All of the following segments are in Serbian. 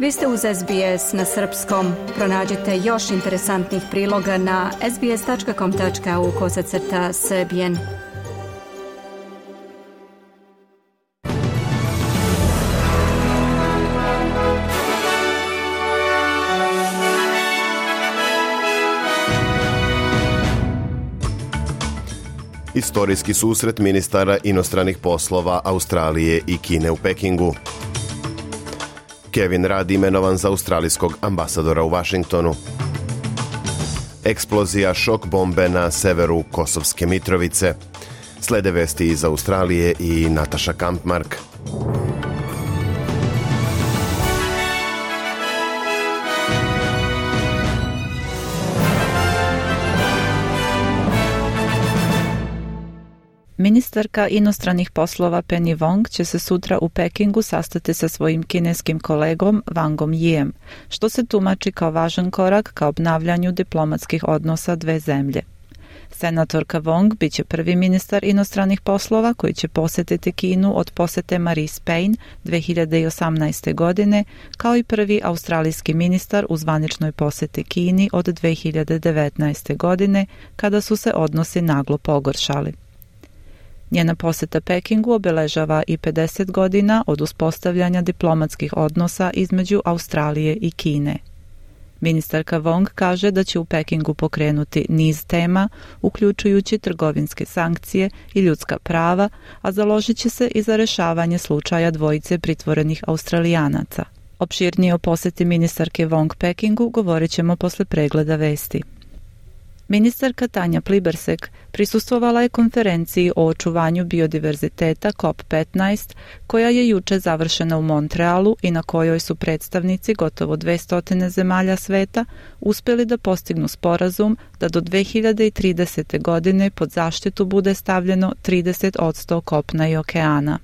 Vi ste uz SBS na srpskom. Pronađite još interesantnih priloga na sbs.com.au kosacrta srbijen. Istorijski susret ministara inostranih poslova Australije i Kine u Pekingu. Kevin Rudd imenovan za australijskog ambasadora u Vašingtonu. Eksplozija šok bombe na severu Kosovske Mitrovice. Slede vesti iz Australije i Nataša Kampmark. Ministarka inostranih poslova Penny Wong će se sutra u Pekingu sastati sa svojim kineskim kolegom Wangom Yijem, što se tumači kao važan korak ka obnavljanju diplomatskih odnosa dve zemlje. Senatorka Wong biće prvi ministar inostranih poslova koji će posetiti Kinu od posete Marie Spain 2018. godine, kao i prvi australijski ministar u zvaničnoj poseti Kini od 2019. godine, kada su se odnosi naglo pogoršali. Njena poseta Pekingu obeležava i 50 godina od uspostavljanja diplomatskih odnosa između Australije i Kine. Ministarka Wong kaže da će u Pekingu pokrenuti niz tema, uključujući trgovinske sankcije i ljudska prava, a založit će se i za rešavanje slučaja dvojice pritvorenih Australijanaca. Opširnije o poseti ministarke Wong Pekingu govorit ćemo posle pregleda vesti. Ministarka Tanja Plibersek prisustvovala je konferenciji o očuvanju biodiverziteta COP15 koja je juče završena u Montrealu i na kojoj su predstavnici gotovo 200 zemalja sveta uspeli da postignu sporazum da do 2030. godine pod zaštitu bude stavljeno 30% kopna i okeana.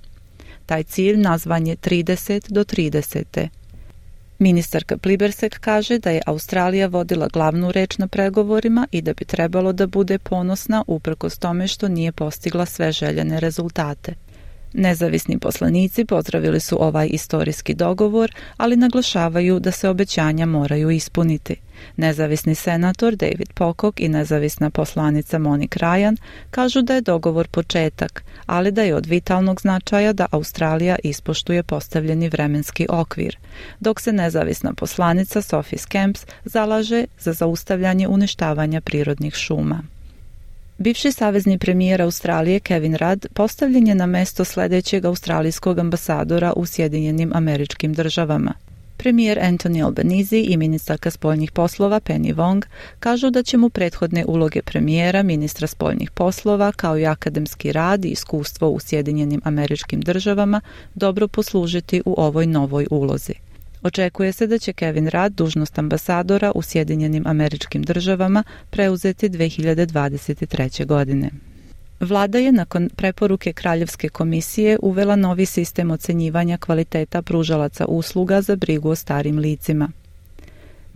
Taj cilj nazvan je 30 do 30. Ministarka Plibersek kaže da je Australija vodila glavnu reč na pregovorima i da bi trebalo da bude ponosna uprkos tome što nije postigla sve željene rezultate. Nezavisni poslanici pozdravili su ovaj istorijski dogovor, ali naglašavaju da se obećanja moraju ispuniti. Nezavisni senator David Pocock i nezavisna poslanica Monik Ryan kažu da je dogovor početak, ali da je od vitalnog značaja da Australija ispoštuje postavljeni vremenski okvir, dok se nezavisna poslanica Sophie Scamps zalaže za zaustavljanje uništavanja prirodnih šuma. Bivši savezni premijer Australije Kevin Rudd postavljen je na mesto sledećeg australijskog ambasadora u Sjedinjenim američkim državama. Premijer Anthony Albanese i ministarka spoljnih poslova Penny Wong kažu da će mu prethodne uloge premijera, ministra spoljnih poslova, kao i akademski rad i iskustvo u Sjedinjenim američkim državama dobro poslužiti u ovoj novoj ulozi. Očekuje se da će Kevin Rad, dužnost ambasadora u Sjedinjenim američkim državama preuzeti 2023. godine. Vlada je nakon preporuke Kraljevske komisije uvela novi sistem ocenjivanja kvaliteta pružalaca usluga za brigu o starim licima.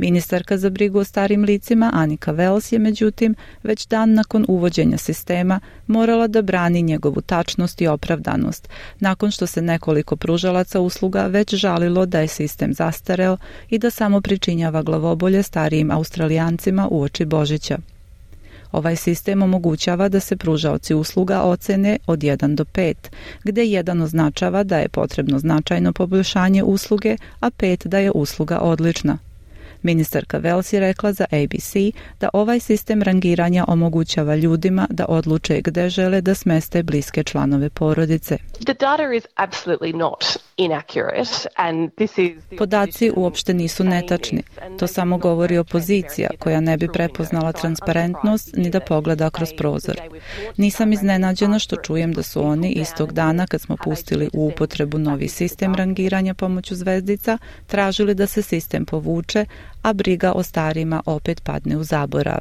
Ministarka za brigu o starim licima Anika Vels je međutim već dan nakon uvođenja sistema morala da brani njegovu tačnost i opravdanost, nakon što se nekoliko pružalaca usluga već žalilo da je sistem zastareo i da samo pričinjava glavobolje starijim australijancima u oči Božića. Ovaj sistem omogućava da se pružaoci usluga ocene od 1 do 5, gde 1 označava da je potrebno značajno poboljšanje usluge, a 5 da je usluga odlična. Ministarka Vels je rekla za ABC da ovaj sistem rangiranja omogućava ljudima da odluče gde žele da smeste bliske članove porodice. The data is absolutely not Podaci uopšte nisu netačni. To samo govori opozicija koja ne bi prepoznala transparentnost ni da pogleda kroz prozor. Nisam iznenađena što čujem da su oni istog dana kad smo pustili u upotrebu novi sistem rangiranja pomoću zvezdica tražili da se sistem povuče, a briga o starima opet padne u zaborav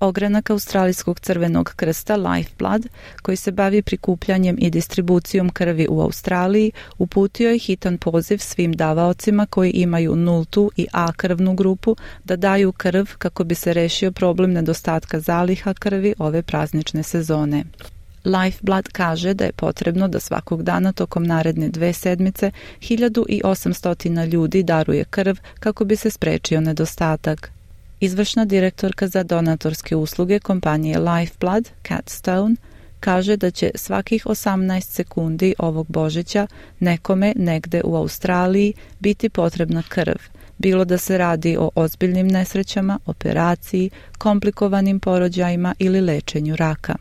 ogranak Australijskog crvenog krsta Lifeblood, koji se bavi prikupljanjem i distribucijom krvi u Australiji, uputio je hitan poziv svim davaocima koji imaju nultu i A krvnu grupu da daju krv kako bi se rešio problem nedostatka zaliha krvi ove praznične sezone. Lifeblood kaže da je potrebno da svakog dana tokom naredne dve sedmice 1800 ljudi daruje krv kako bi se sprečio nedostatak. Izvršna direktorka za donatorske usluge kompanije Lifeblood, Cat Stone, kaže da će svakih 18 sekundi ovog božića nekome negde u Australiji biti potrebna krv, bilo da se radi o ozbiljnim nesrećama, operaciji, komplikovanim porođajima ili lečenju raka.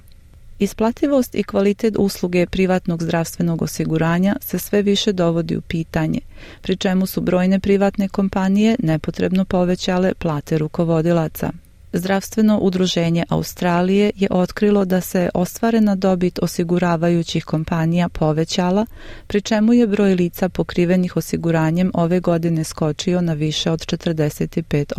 Isplativost i kvalitet usluge privatnog zdravstvenog osiguranja se sve više dovodi u pitanje, pri čemu su brojne privatne kompanije nepotrebno povećale plate rukovodilaca. Zdravstveno udruženje Australije je otkrilo da se ostvarena dobit osiguravajućih kompanija povećala, pri čemu je broj lica pokrivenih osiguranjem ove godine skočio na više od 45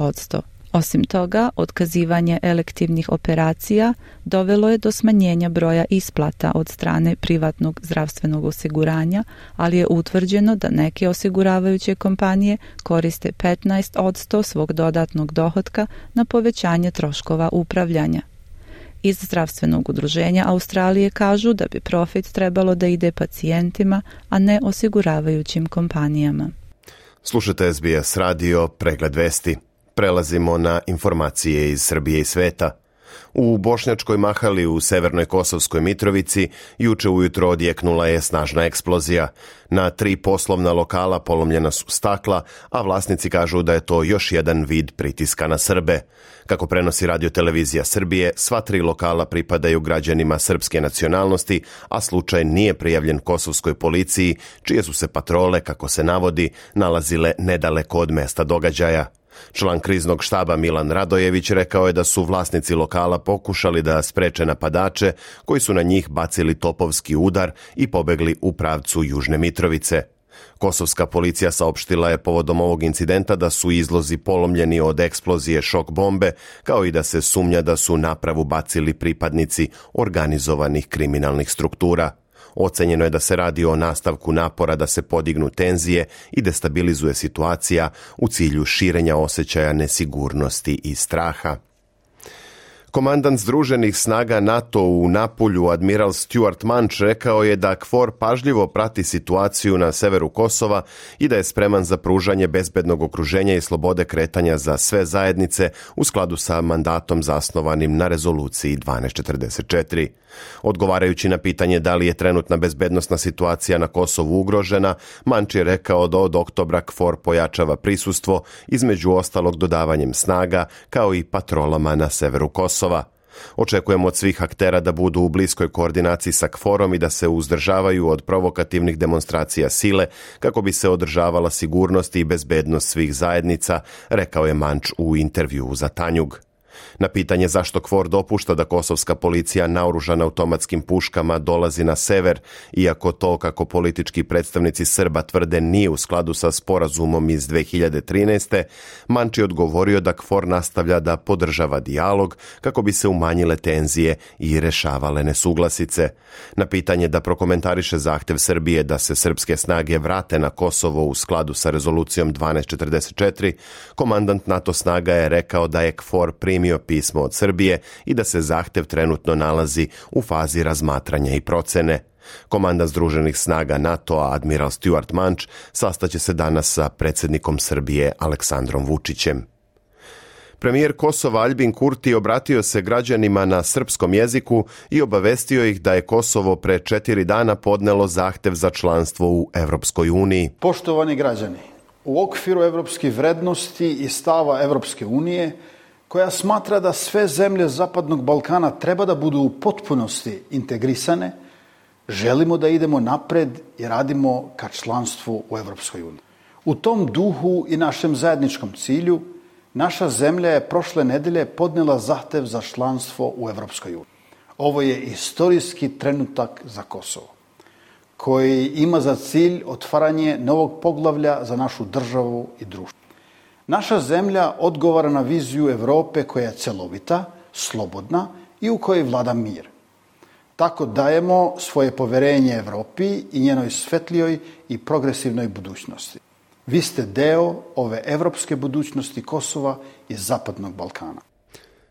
Osim toga, otkazivanje elektivnih operacija dovelo je do smanjenja broja isplata od strane privatnog zdravstvenog osiguranja, ali je utvrđeno da neke osiguravajuće kompanije koriste 15% svog dodatnog dohotka na povećanje troškova upravljanja. Iz zdravstvenog udruženja Australije kažu da bi profit trebalo da ide pacijentima, a ne osiguravajućim kompanijama. Slušate SBS radio Pregled vesti prelazimo na informacije iz Srbije i sveta. U Bošnjačkoj mahali u Severnoj Kosovskoj Mitrovici juče ujutro odjeknula je snažna eksplozija. Na tri poslovna lokala polomljena su stakla, a vlasnici kažu da je to još jedan vid pritiska na Srbe. Kako prenosi radio televizija Srbije, sva tri lokala pripadaju građanima srpske nacionalnosti, a slučaj nije prijavljen kosovskoj policiji, čije su se patrole, kako se navodi, nalazile nedaleko od mesta događaja. Član kriznog štaba Milan Radojević rekao je da su vlasnici lokala pokušali da spreče napadače koji su na njih bacili topovski udar i pobegli u pravcu Južne Mitrovice. Kosovska policija saopštila je povodom ovog incidenta da su izlozi polomljeni od eksplozije šok bombe, kao i da se sumnja da su napravu bacili pripadnici organizovanih kriminalnih struktura. Ocenjeno je da se radi o nastavku napora da se podignu tenzije i destabilizuje situacija u cilju širenja osjećaja nesigurnosti i straha. Komandant Združenih snaga NATO u Napolju, admiral Stuart Manch, rekao je da KFOR pažljivo prati situaciju na severu Kosova i da je spreman za pružanje bezbednog okruženja i slobode kretanja za sve zajednice u skladu sa mandatom zasnovanim na rezoluciji 1244. Odgovarajući na pitanje da li je trenutna bezbednostna situacija na Kosovu ugrožena, Manč je rekao da od oktobra KFOR pojačava prisustvo, između ostalog dodavanjem snaga, kao i patrolama na severu Kosova. Kosova. Očekujemo od svih aktera da budu u bliskoj koordinaciji sa kforom i da se uzdržavaju od provokativnih demonstracija sile kako bi se održavala sigurnost i bezbednost svih zajednica, rekao je Manč u intervjuu za Tanjug. Na pitanje zašto Kvor dopušta da kosovska policija naoružana automatskim puškama dolazi na sever, iako to, kako politički predstavnici Srba tvrde, nije u skladu sa sporazumom iz 2013. Manči odgovorio da Kvor nastavlja da podržava dijalog kako bi se umanjile tenzije i rešavale nesuglasice. Na pitanje da prokomentariše zahtev Srbije da se srpske snage vrate na Kosovo u skladu sa rezolucijom 1244, komandant NATO snaga je rekao da je Kvor primio primio pismo od Srbije i da se zahtev trenutno nalazi u fazi razmatranja i procene. Komanda Združenih snaga NATO-a admiral Stuart Manč sastaće se danas sa predsednikom Srbije Aleksandrom Vučićem. Premijer Kosova Albin Kurti obratio se građanima na srpskom jeziku i obavestio ih da je Kosovo pre četiri dana podnelo zahtev za članstvo u Evropskoj uniji. Poštovani građani, u okviru evropskih vrednosti i stava Evropske unije – koja smatra da sve zemlje Zapadnog Balkana treba da budu u potpunosti integrisane, želimo da idemo napred i radimo ka članstvu u Evropskoj uniji. U tom duhu i našem zajedničkom cilju, naša zemlja je prošle nedelje podnela zahtev za članstvo u Evropskoj uniji. Ovo je istorijski trenutak za Kosovo, koji ima za cilj otvaranje novog poglavlja za našu državu i društvo. Naša zemlja odgovara na viziju Evrope koja je celovita, slobodna i u kojoj vlada mir. Tako dajemo svoje poverenje Evropi i njenoj svetlijoj i progresivnoj budućnosti. Vi ste deo ove evropske budućnosti Kosova i Zapadnog Balkana.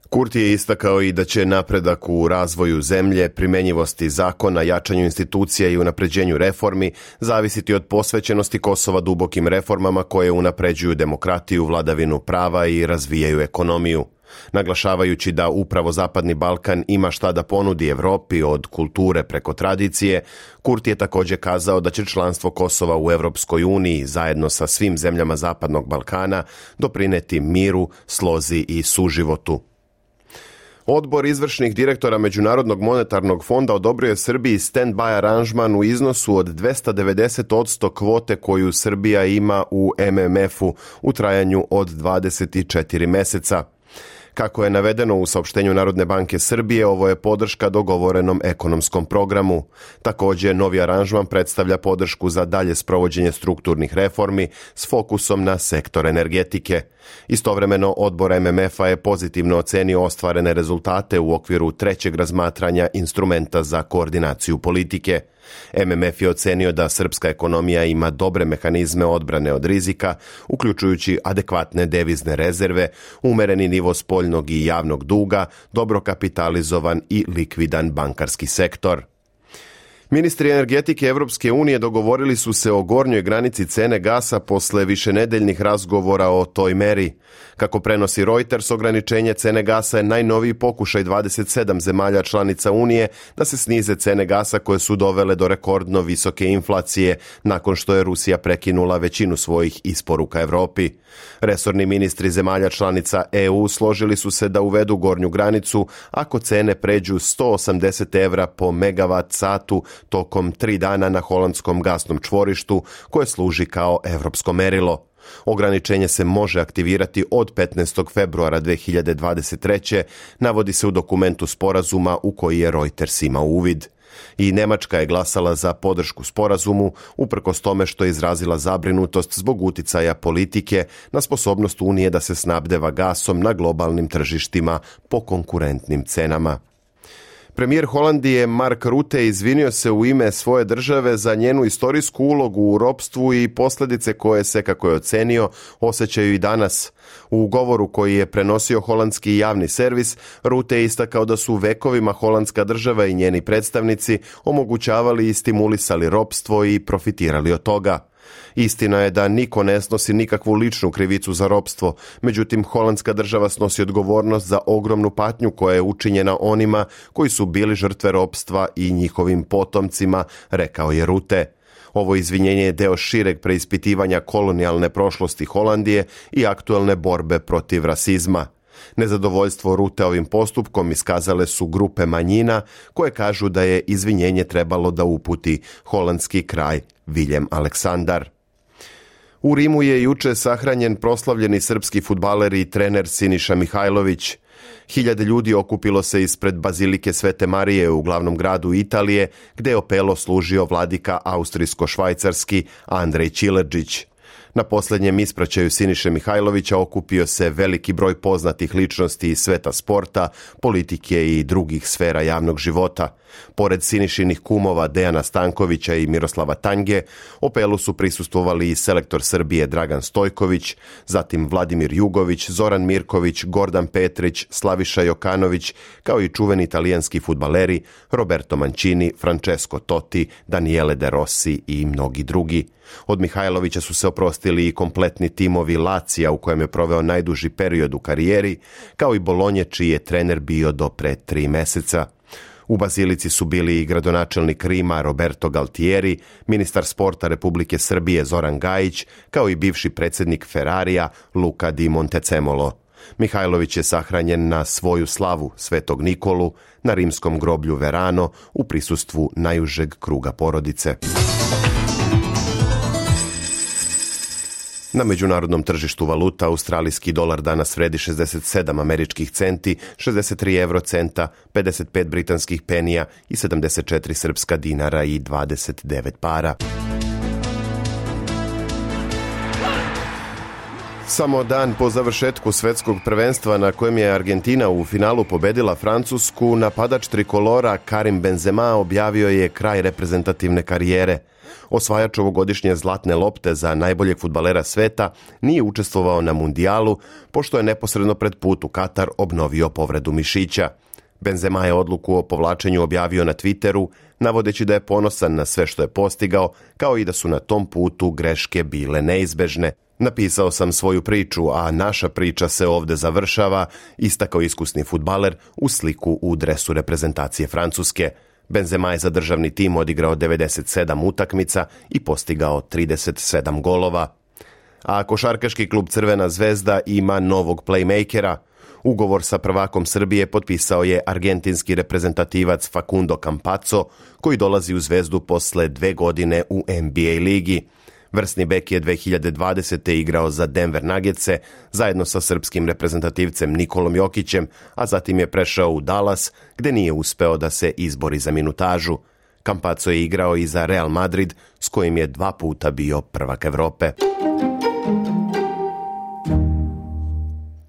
Kurt je istakao i da će napredak u razvoju zemlje, primenjivosti zakona, jačanju institucija i unapređenju reformi zavisiti od posvećenosti Kosova dubokim reformama koje unapređuju demokratiju, vladavinu prava i razvijaju ekonomiju. Naglašavajući da upravo Zapadni Balkan ima šta da ponudi Evropi od kulture preko tradicije, Kurt je također kazao da će članstvo Kosova u Evropskoj uniji zajedno sa svim zemljama Zapadnog Balkana doprineti miru, slozi i suživotu. Odbor izvršnih direktora Međunarodnog monetarnog fonda odobrio je Srbiji stand-by aranžman u iznosu od 290 kvote koju Srbija ima u MMF-u u trajanju od 24 meseca. Kako je navedeno u saopštenju Narodne banke Srbije, ovo je podrška dogovorenom ekonomskom programu. Takođe, novi aranžman predstavlja podršku za dalje sprovođenje strukturnih reformi s fokusom na sektor energetike. Istovremeno, odbor MMF-a je pozitivno ocenio ostvarene rezultate u okviru trećeg razmatranja instrumenta za koordinaciju politike. MMF je ocenio da srpska ekonomija ima dobre mehanizme odbrane od rizika, uključujući adekvatne devizne rezerve, umereni nivo spoljnog i javnog duga, dobro kapitalizovan i likvidan bankarski sektor. Ministri energetike Evropske unije dogovorili su se o gornjoj granici cene gasa posle višenedeljnih razgovora o toj meri. Kako prenosi Reuters, ograničenje cene gasa je najnoviji pokušaj 27 zemalja članica Unije da se snize cene gasa koje su dovele do rekordno visoke inflacije nakon što je Rusija prekinula većinu svojih isporuka Evropi. Resorni ministri zemalja članica EU složili su se da uvedu gornju granicu ako cene pređu 180 evra po megavat satu tokom tri dana na holandskom gasnom čvorištu koje služi kao evropsko merilo. Ograničenje se može aktivirati od 15. februara 2023. navodi se u dokumentu sporazuma u koji je Reuters imao uvid. I Nemačka je glasala za podršku sporazumu, uprkos tome što je izrazila zabrinutost zbog uticaja politike na sposobnost Unije da se snabdeva gasom na globalnim tržištima po konkurentnim cenama. Premijer Holandije Mark Rutte izvinio se u ime svoje države za njenu istorijsku ulogu u ropstvu i posledice koje se, kako je ocenio, osjećaju i danas. U govoru koji je prenosio holandski javni servis, Rute je istakao da su vekovima holandska država i njeni predstavnici omogućavali i stimulisali ropstvo i profitirali od toga. Istina je da niko ne snosi nikakvu ličnu krivicu za robstvo, međutim holandska država snosi odgovornost za ogromnu patnju koja je učinjena onima koji su bili žrtve robstva i njihovim potomcima, rekao je Rute. Ovo izvinjenje je deo šireg preispitivanja kolonijalne prošlosti Holandije i aktuelne borbe protiv rasizma. Nezadovoljstvo Rute ovim postupkom iskazale su grupe manjina koje kažu da je izvinjenje trebalo da uputi holandski kraj Viljem Aleksandar. U Rimu je juče sahranjen proslavljeni srpski futbaler i trener Siniša Mihajlović. Hiljade ljudi okupilo se ispred Bazilike Svete Marije u glavnom gradu Italije, gde je opelo služio vladika austrijsko-švajcarski Andrej Čilerđić. Na poslednjem ispraćaju Siniše Mihajlovića okupio se veliki broj poznatih ličnosti iz sveta sporta, politike i drugih sfera javnog života. Pored Sinišinih kumova Dejana Stankovića i Miroslava Tanje, opelu su prisustvovali i selektor Srbije Dragan Stojković, zatim Vladimir Jugović, Zoran Mirković, Gordan Petrić, Slaviša Jokanović, kao i čuveni italijanski futbaleri Roberto Mancini, Francesco Totti, Daniele De Rossi i mnogi drugi. Od Mihajlovića su se oprostili oprostili i kompletni timovi Lacija u kojem je proveo najduži period u karijeri, kao i Bolonje čiji je trener bio do pre tri meseca. U Bazilici su bili i gradonačelnik Rima Roberto Galtieri, ministar sporta Republike Srbije Zoran Gajić, kao i bivši predsednik Ferrarija Luka di Montecemolo. Mihajlović je sahranjen na svoju slavu Svetog Nikolu na rimskom groblju Verano u prisustvu najužeg kruga porodice. Na međunarodnom tržištu valuta australijski dolar danas vredi 67 američkih centi, 63 euro 55 britanskih penija i 74 srpska dinara i 29 para. Samo dan po završetku svetskog prvenstva na kojem je Argentina u finalu pobedila Francusku, napadač trikolora Karim Benzema objavio je kraj reprezentativne karijere – Osvajač ovogodišnje zlatne lopte za najboljeg futbalera sveta nije učestvovao na mundijalu, pošto je neposredno pred putu Katar obnovio povredu mišića. Benzema je odluku o povlačenju objavio na Twitteru, navodeći da je ponosan na sve što je postigao, kao i da su na tom putu greške bile neizbežne. Napisao sam svoju priču, a naša priča se ovde završava, istakao iskusni futbaler u sliku u dresu reprezentacije Francuske – Benzema je za državni tim odigrao 97 utakmica i postigao 37 golova. A košarkaški klub Crvena zvezda ima novog playmakera. Ugovor sa prvakom Srbije potpisao je argentinski reprezentativac Facundo Campazzo, koji dolazi u zvezdu posle dve godine u NBA ligi. Vrsni bek je 2020. igrao za Denver Nuggetse zajedno sa srpskim reprezentativcem Nikolom Jokićem, a zatim je prešao u Dallas gde nije uspeo da se izbori za minutažu. Kampaco je igrao i za Real Madrid s kojim je dva puta bio prvak Evrope.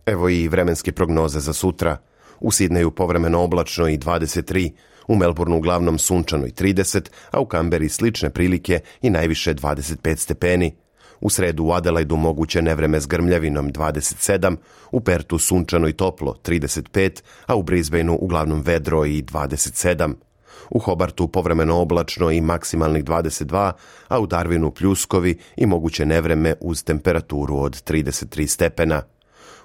Evo i vremenske prognoze za sutra. U Sidneju povremeno oblačno i 23, U Melbourneu uglavnom sunčano i 30, a u Kamberi slične prilike i najviše 25 stepeni. U sredu u Adelaidu moguće nevreme s grmljavinom 27, u Pertu sunčano i toplo 35, a u Brisbaneu uglavnom vedro i 27. U Hobartu povremeno oblačno i maksimalnih 22, a u Darwinu pljuskovi i moguće nevreme uz temperaturu od 33 stepena.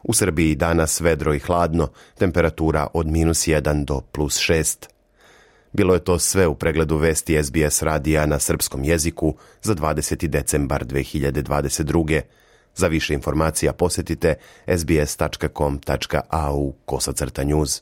U Srbiji danas vedro i hladno, temperatura od minus 1 do plus 6. Bilo je to sve u pregledu vesti SBS radija na srpskom jeziku za 20. decembar 2022. Za više informacija posetite sbs.com.au kosacrta news.